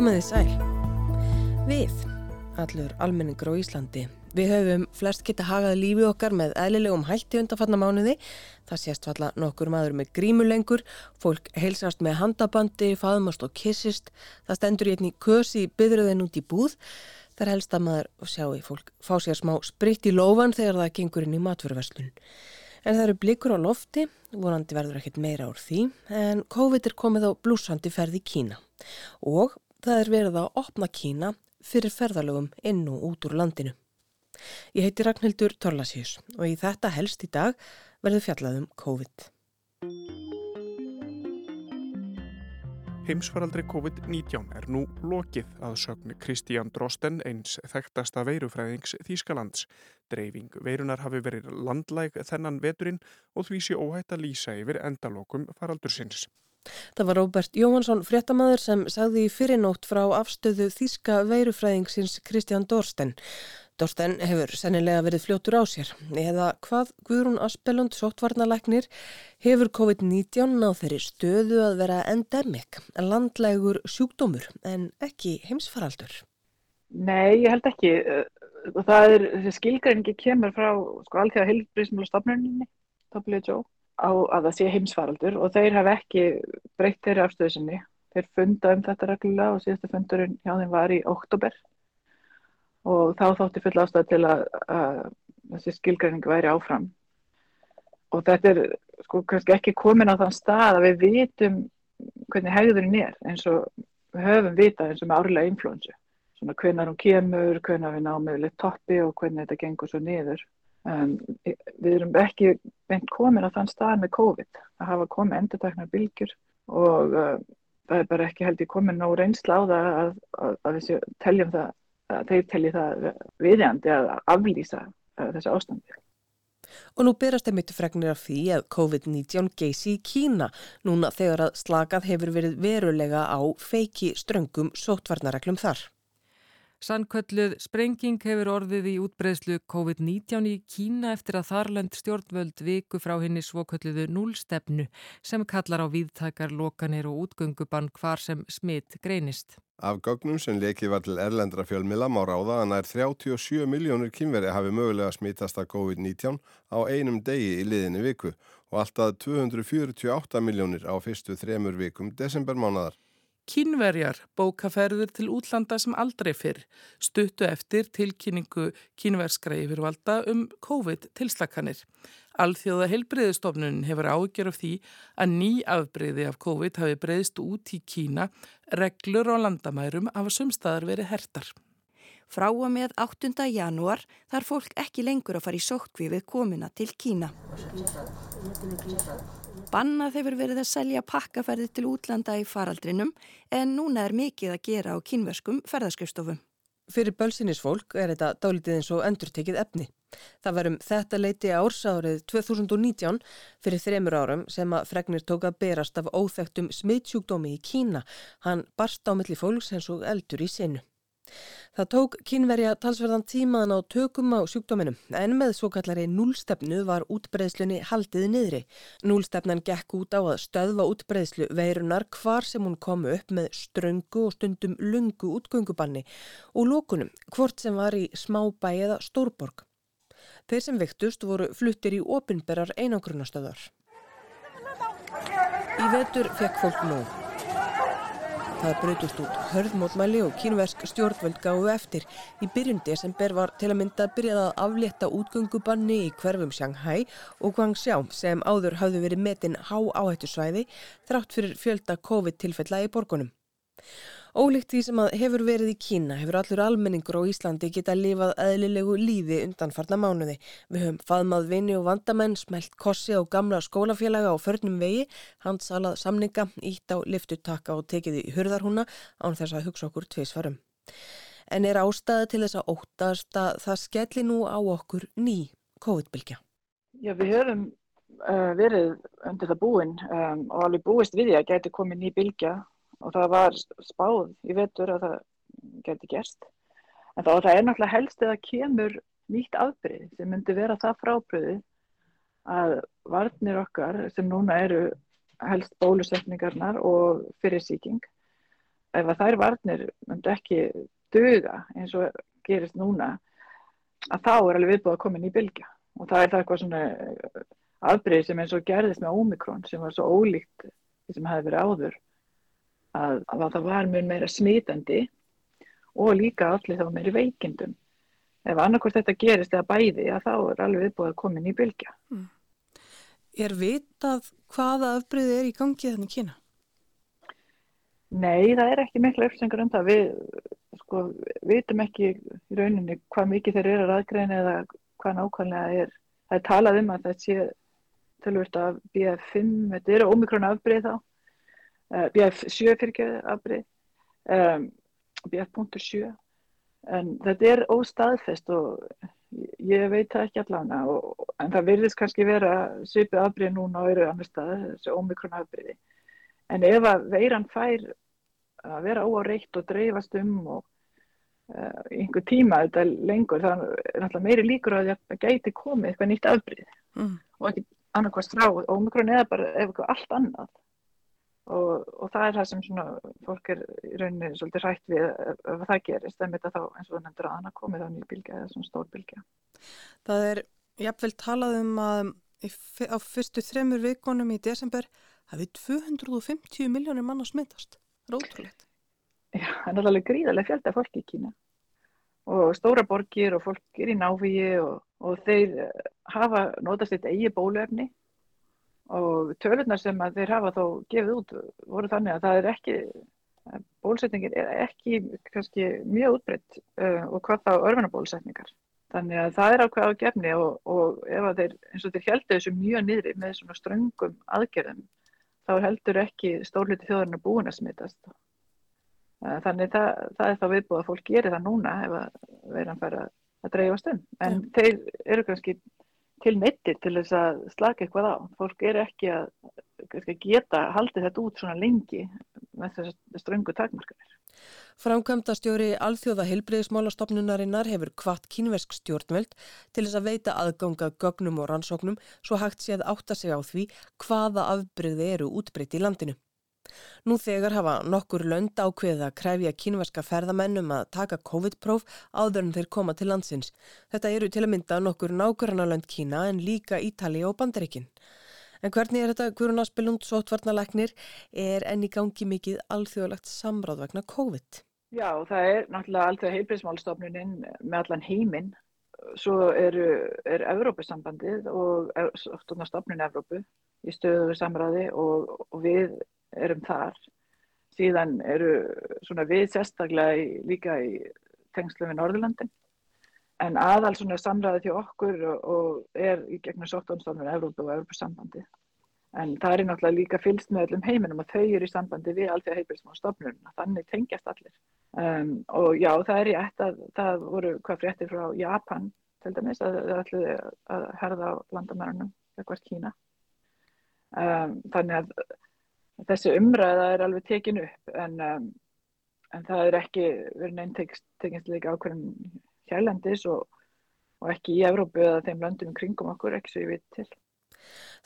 Komiði sæl. Við, allur almenningur á Íslandi, við höfum flest geta hagað lífi okkar með eðlilegum hætti undanfanna mánuði. Það sést falla nokkur maður með grímulengur, fólk heilsast með handabandi, faðmast og kissist. Það stendur í einni kösi byðröðin út í búð. Það er helst að maður sjáu fólk fá sér smá spritt í lofan þegar það gengur inn í matfjörverslun. En það eru blikur á lofti, vonandi verður ekkit meira úr því, en COVID er komið á blúsandi ferð í Kína og það er verið að opna Kína fyrir ferðalögum inn og út úr landinu. Ég heiti Ragnhildur Torlasjus og í þetta helst í dag verður fjallaðum COVID. Heimsfaraldri COVID-19 er nú lokið að sögn Kristján Drosten eins þekktasta veirufræðings Þýskalands. Dreifing veirunar hafi verið landlæg þennan veturinn og því sé óhætt að lýsa yfir endalokum faraldursins. Það var Róbert Jóhansson fréttamaður sem sagði í fyrirnótt frá afstöðu þýska veirufræðingsins Kristján Dorsten. Dorsten hefur sennilega verið fljótur á sér. Eða hvað Guðrún Aspelund, sóttvarnalæknir, hefur COVID-19 á þeirri stöðu að vera endemik, landlegur sjúkdómur en ekki heimsfaraldur? Nei, ég held ekki. Það er, skilgræningi kemur frá sko allþjóða heilbrísmjölu stafnuninni, WHO á að það sé heimsfaraldur og þeir hafa ekki breytt þeirri afstöðu sinni. Þeir funda um þetta reglulega og síðastu fundurinn hjá þeim var í oktober og þá þótti full ástæð til að, að þessi skilgreining væri áfram. Og þetta er sko kannski ekki komin á þann stað að við vitum hvernig hegðurinn er eins og við höfum vitað eins og með árlega influensu. Svona hvernig hún kemur, hvernig við náum með litt toppi og hvernig þetta gengur svo niður. Um, við erum ekki beint komin á þann stað með COVID að hafa komið endurtaknar bylgjur og uh, það er bara ekki held ég komin nóg reynsla á það að, að, að teljum það að þeir telji það viðjandi að aflýsa uh, þessu ástandi. Og nú berast þeim eitthvað fregnir af því að COVID-19 geysi í Kína núna þegar að slakað hefur verið verulega á feiki ströngum sótvarnareglum þar. Sannkvölluð sprenging hefur orðið í útbreyslu COVID-19 í Kína eftir að þarlend stjórnvöld viku frá henni svokvölluðu núlstefnu sem kallar á viðtakar, lokanir og útgöngubann hvar sem smitt greinist. Af gögnum sem lekið var til erlendra fjölmila má ráða að nær 37 miljónur kynveri hafi mögulega smittast að COVID-19 á einum degi í liðinni viku og alltaf 248 miljónir á fyrstu þremur vikum desembermánadar. Kínverjar bókaferður til útlanda sem aldrei fyrr stuttu eftir tilkynningu kínverskra yfirvalda um COVID-tilslakanir. Alþjóða heilbreyðistofnun hefur ágjör af því að ný afbreyði af COVID hafi breyðst út í Kína, reglur og landamærum hafa sumstaðar verið hertar. Frá og með 8. janúar þarf fólk ekki lengur að fara í sótkví við komina til Kína. Bannað hefur verið að selja pakkaferði til útlanda í faraldrinum en núna er mikið að gera á kynverskum ferðarskjöfstofum. Fyrir bölsinis fólk er þetta dálítið eins og endurtekið efni. Það verum þetta leiti ársárið 2019 fyrir þremur árum sem að fregnir tók að berast af óþægtum smittsjúkdómi í Kína. Hann barst á milli fólks eins og eldur í sinu. Það tók kynverja talsverðan tímaðan á tökum á sjúkdóminum en með svo kallari núlstefnu var útbreyðslunni haldið niðri. Núlstefnan gekk út á að stöðva útbreyðslu veirunar hvar sem hún kom upp með ströngu og stundum lungu útgöngubanni og lókunum hvort sem var í smábæ eða stórborg. Þeir sem vektust voru fluttir í opinberar einangrunastöðar. Í vetur fekk fólk nóg. Það breytust út hörðmótmæli og kínversk stjórnvöld gáðu eftir. Í byrjun desember var til að mynda að byrjað að aflétta útgöngubanni í hverfum Shanghai og Guangxiao sem áður hafðu verið metin há áhættu svæði þrátt fyrir fjölda COVID-tilfella í borgunum. Ólíkt því sem að hefur verið í Kína hefur allur almenningur á Íslandi getað lifað eðlilegu lífi undanfarna mánuði. Við höfum faðmað vini og vandamenn, smelt kossi á gamla skólafélaga á förnum vegi, handsalað samninga, ítt á liftutaka og tekið í hurðarhúna án þess að hugsa okkur tveisvarum. En er ástæði til þess að óttast að það skelli nú á okkur ný COVID-bylgja? Já, við höfum uh, verið undir það búin um, og alveg búist við því að geti komið ný bylgja og það var spáð í vetur að það geti gerst. En þá það er náttúrulega helst eða kemur nýtt afbreyð sem myndi vera það frábriði að varnir okkar sem núna eru helst bólusetningarnar og fyrirsýking ef að þær varnir myndi ekki duga eins og gerist núna að þá er alveg viðbúið að koma inn í bylgja og það er það eitthvað svona afbreyð sem eins og gerðist með Omikron sem var svo ólíkt sem hefði verið áður að, að það var mjög meira smítandi og líka allir þá meiri veikindum ef annarkvæmst þetta gerist eða bæði að þá er alveg viðbúið að koma inn í bylgja mm. Er vitað hvaða afbreyði er í gangi þannig kynna? Nei, það er ekki miklu uppsengur um það. Við sko, vitum ekki í rauninni hvað mikið þeir eru að aðgreina eða hvað nákvæmlega er. Það er talað um að það sé tölvist af BF5, þetta eru ómikrona afbreyð þá, BF7 fyrir afbreyð, um, BF.7, en þetta er óstaðfest og ég veit það ekki allavega, og, en það virðist kannski vera svipið afbreyð núna og eru annar stað, þessu ómikrona afbreyði. En ef að veiran fær að vera óáreitt og dreifast um og uh, einhver tíma þetta lengur, það er náttúrulega meiri líkur að það gæti komið eitthvað nýtt afbríð mm. og ekki annarkvæmst frá ómikrón eða bara eitthvað allt annað og, og það er það sem svona fólk er í rauninni svolítið hrætt við ef, það gerist, það er mitt að þá eins og það nefndir að annað komið á nýjubílga eða svona stórbílga. Það er jafnvel talað um að á fyrstu þremur vikonum í desember hafið 250 miljónir mann að smittast. Rótrúlegt. Já, það er alveg gríðarlega fjölda fólki í Kína og stóra borgir og fólk er í návíi og, og þeir eh, hafa notast eitt eigi bólöfni og tölunar sem þeir hafa þó gefið út voru þannig að það er ekki, bólsetningir er ekki kannski mjög útbreytt uh, og hvað þá örfunabólsetningar. Þannig að það er ákveð á gefni og, og ef þeir, eins og þeir heldur þessu mjög niðri með svona ströngum aðgerðum þá heldur ekki stórluti þjóðarinn búin að smittast. Eh, þannig það, það er þá viðbúið að fólk gerir það núna ef að verðan fara að dreifast um. En ja. þeir eru kannski til netti til þess að slaka eitthvað á. Fólk eru ekki að geta haldið þetta út svona lengi með þess ströngu takmarkanir. Framkvæmdastjóri Alþjóða heilbreyðismálastofnunarinnar hefur kvart kínversk stjórnveld til þess að veita aðganga gögnum og rannsóknum svo hægt séð átta sig á því hvaða afbreyði eru útbreytt í landinu. Nú þegar hafa nokkur lönd ákveðið að kræfja kínverska ferðamennum að taka COVID-próf áður en þeir koma til landsins. Þetta eru til að mynda nokkur nákvæmna lönd Kína en líka Ítali og Bandaríkinn. En hvernig er þetta Guðrún Aspelund sótvarnalegnir er enn í gangi mikið alþjóðlegt samráð vegna COVID? Já, það er náttúrulega alþjóða heilbríðsmálstofnuninn með allan heiminn. Svo eru, er Evrópusambandið og stofnun Evrópu í stöðu samráði og, og við erum þar. Síðan eru svona við sérstaklega í, líka í tengslu við Norðurlandin en aðal svona samræði til okkur og, og er í gegnum sóttónstofnur Európa og Európa-sambandi. En það er náttúrulega líka fylst með öllum heiminum og þau eru í sambandi við alltaf heilbjörnsmástofnurinn. Þannig tengjast allir. Um, og já, það er rétt að það voru hvað fréttir frá Japan til dæmis að það ætluði að herða á landamærunum eitthvað Kína. Um, þannig að þessi umræða er alveg tekin upp en, um, en það er ekki verið neinn tekist líka ákveðin hérlendis og, og ekki í Evrópu eða þeim löndum kringum okkur, ekki svo ég veit til.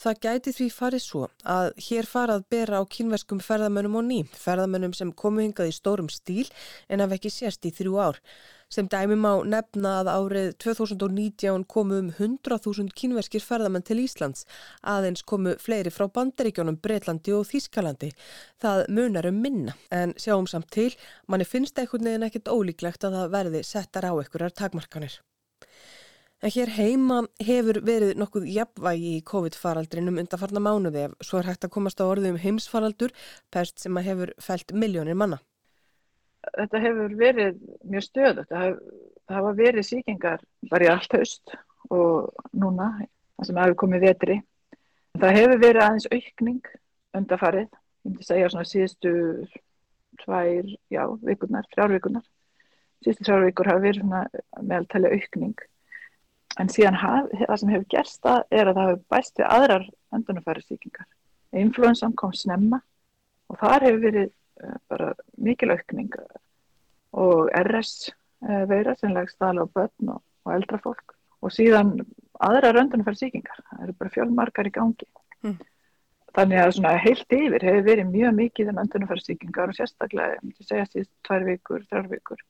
Það gæti því farið svo að hér farað bera á kynverskum ferðamönnum og ným, ferðamönnum sem komu hingað í stórum stíl en haf ekki sérst í þrjú ár. Sem dæmi má nefna að árið 2019 komu um 100.000 kynverskir ferðamenn til Íslands, aðeins komu fleiri frá bandaríkjónum Breitlandi og Þískalandi. Það munar um minna en sjáum samt til, manni finnst ekkert neðin ekkert ólíklegt að það verði settar á ekkurar takmarkanir. En hér heima hefur verið nokkuð jafnvægi í COVID-faraldrinum undanfarnar mánuði ef svo er hægt að komast á orðum heimsfaraldur, pest sem að hefur fælt miljónir manna. Þetta hefur verið mjög stöðut. Það hafa verið síkingar bara í allt haust og núna, það sem hefur komið vetri. Það hefur verið aðeins aukning undanfarið, ég myndi segja svona síðustu tvær, já, vikurnar, þrjárvikurnar. Síðustu þrjárvikur hafa verið meðaltæli aukning en síðan haf, það sem hefur gerst að er að það hefur bæst við aðrar öndunumfæri síkingar. Influensan kom snemma og þar hefur verið bara mikil aukning og RS uh, veira sem legst aðla á börn og, og eldra fólk og síðan aðrar öndunumfæri síkingar. Það eru bara fjölmarkar í gangi. Mm. Þannig að svona heilt yfir hefur verið mjög mikið um öndunumfærstíkingar og sérstaklega, ég myndi segja síðan tvær vikur, þrjár vikur.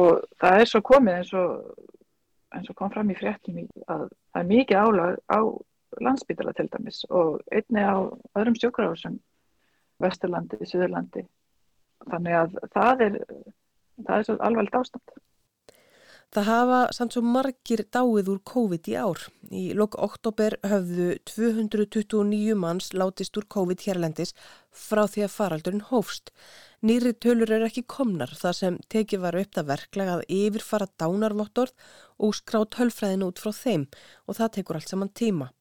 Og það er svo komið eins og, eins og kom fram í fréttum að það er mikið álag á landsbytala til dæmis og einni á öðrum sjókrafusum, Vesturlandi, Suðurlandi. Þannig að það er, það er svo alveg ástand. Það hafa samt svo margir dáið úr COVID í ár. Í lok oktober höfðu 229 manns látist úr COVID hérlendis frá því að faraldurinn hófst. Nýri tölur er ekki komnar þar sem tekið var upp það verklega að yfirfara dánarvottorð og skrá tölfræðin út frá þeim og það tekur allt saman tíma.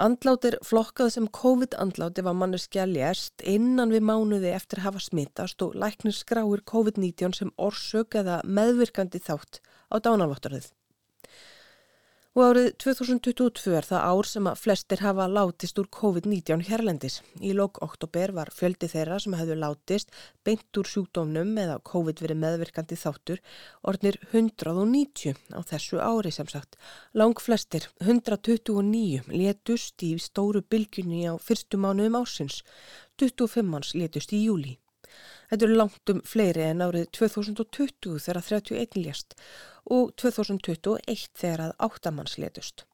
Andlátir flokkað sem COVID-andláti var manneskja lérst innan við mánuði eftir að hafa smittast og læknir skráir COVID-19 sem orsök eða meðvirkandi þátt á dánarvottarðið. Og árið 2022 er það ár sem að flestir hafa látist úr COVID-19 hérlendis. Í lok oktober var fjöldi þeirra sem hefðu látist beint úr sjúkdómnum eða COVID verið meðvirkandi þáttur orðnir 190 á þessu ári sem sagt. Lang flestir, 129, letust í stóru bylgjunni á fyrstu mánuðum ásins. 25 manns letust í júli. Þetta eru langt um fleiri en árið 2020 þegar 31 lést og 2021 þegar að 8 manns letust.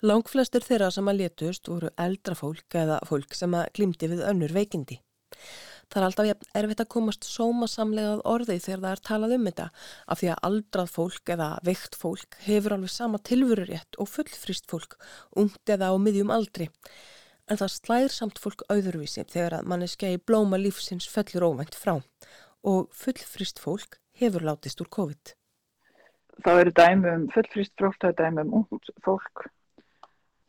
Langflestir þeirra sem að letust voru eldra fólk eða fólk sem að glimti við önnur veikindi. Það er alltaf erfitt að komast sómasamlegað orði þegar það er talað um þetta af því að aldrað fólk eða veikt fólk hefur alveg sama tilvururétt og fullfrist fólk, ungt eða á miðjum aldri en það slæðir samt fólk auðurvísi þegar að manneskja í blóma lífsins fellur óvænt frá og fullfrist fólk hefur látist úr COVID. Þá eru dæmi um fullfrist fólk, það er dæmi um ung fólk.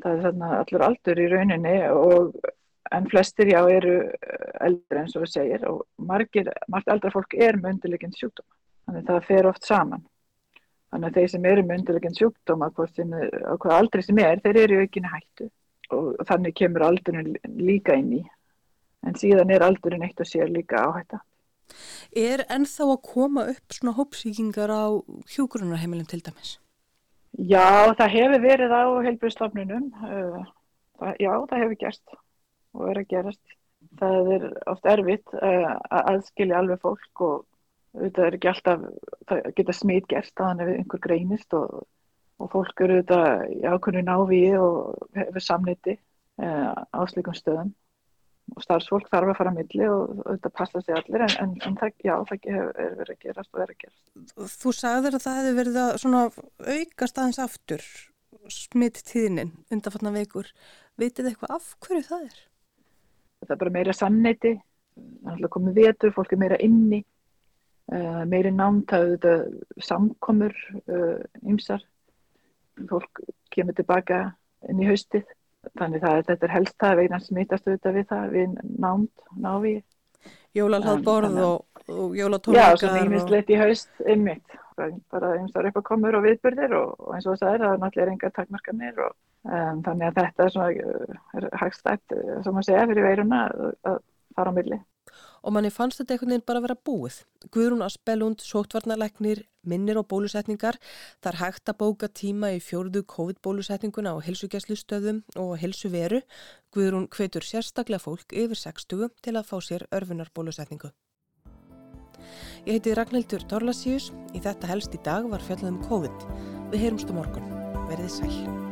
Það er þarna allur aldur í rauninni og en flestir já eru eldri eins og við segir og margir, margt eldra fólk er með undirleikinn sjúkdóma. Þannig það fer oft saman. Þannig að þeir sem eru með undirleikinn sjúkdóma, á hvað aldri sem er, þeir eru ekki hættu og þannig kemur aldurinn líka inn í en síðan er aldurinn eitt og sér líka áhætta. Er ennþá að koma upp svona hópsíkingar á hjógrunarheimilum til dæmis? Já, það hefur verið á heilbreyðstofnunum uh, já, það hefur gerst og er að gerast. Það er oft erfitt uh, að aðskilja alveg fólk og þetta er ekki alltaf, það geta smít gerst að hann hefur einhver greinist og og fólk eru þetta í ákveðinu návíi og hefur samniti eh, á slikum stöðum og starfsfólk þarf að fara að milli og þetta passa sig allir en, en, en það, já, það er verið að gerast og er að gerast. Þú sagðir að það hefði verið að svona aukast aðeins aftur smitt tíðinin undanfatna veikur. Vitið eitthvað af hverju það er? Það er bara meira samneiti, komið vetur, fólk er meira inni, uh, meiri námt, það þetta samkomur ymsar. Uh, fólk kemur tilbaka inn í haustið þannig að þetta er helst það vegna smittast auðvitað við það við námt, návi Jólalhald borð og, og jólatónleikar Já, svona ímislegt í haust einmitt, bara eins og reypa komur og viðbyrðir og, og eins og þess að það er náttúrulega enga takmarkanir og um, þannig að þetta er svona er hagstætt, sem maður segja, fyrir veiruna að fara á milli og manni fannst þetta einhvern veginn bara að vera búið. Guðrún Aspelund, sótvarnalegnir, minnir og bólusetningar. Það er hægt að bóka tíma í fjórðu COVID-bólusetninguna á helsugjastlustöðum og helsuveru. Guðrún hvetur sérstaklega fólk yfir 60 til að fá sér örfunarbólusetningu. Ég heiti Ragnhildur Torlasíus. Í þetta helst í dag var fjallað um COVID. Við heyrumst á morgun. Verðið sæl.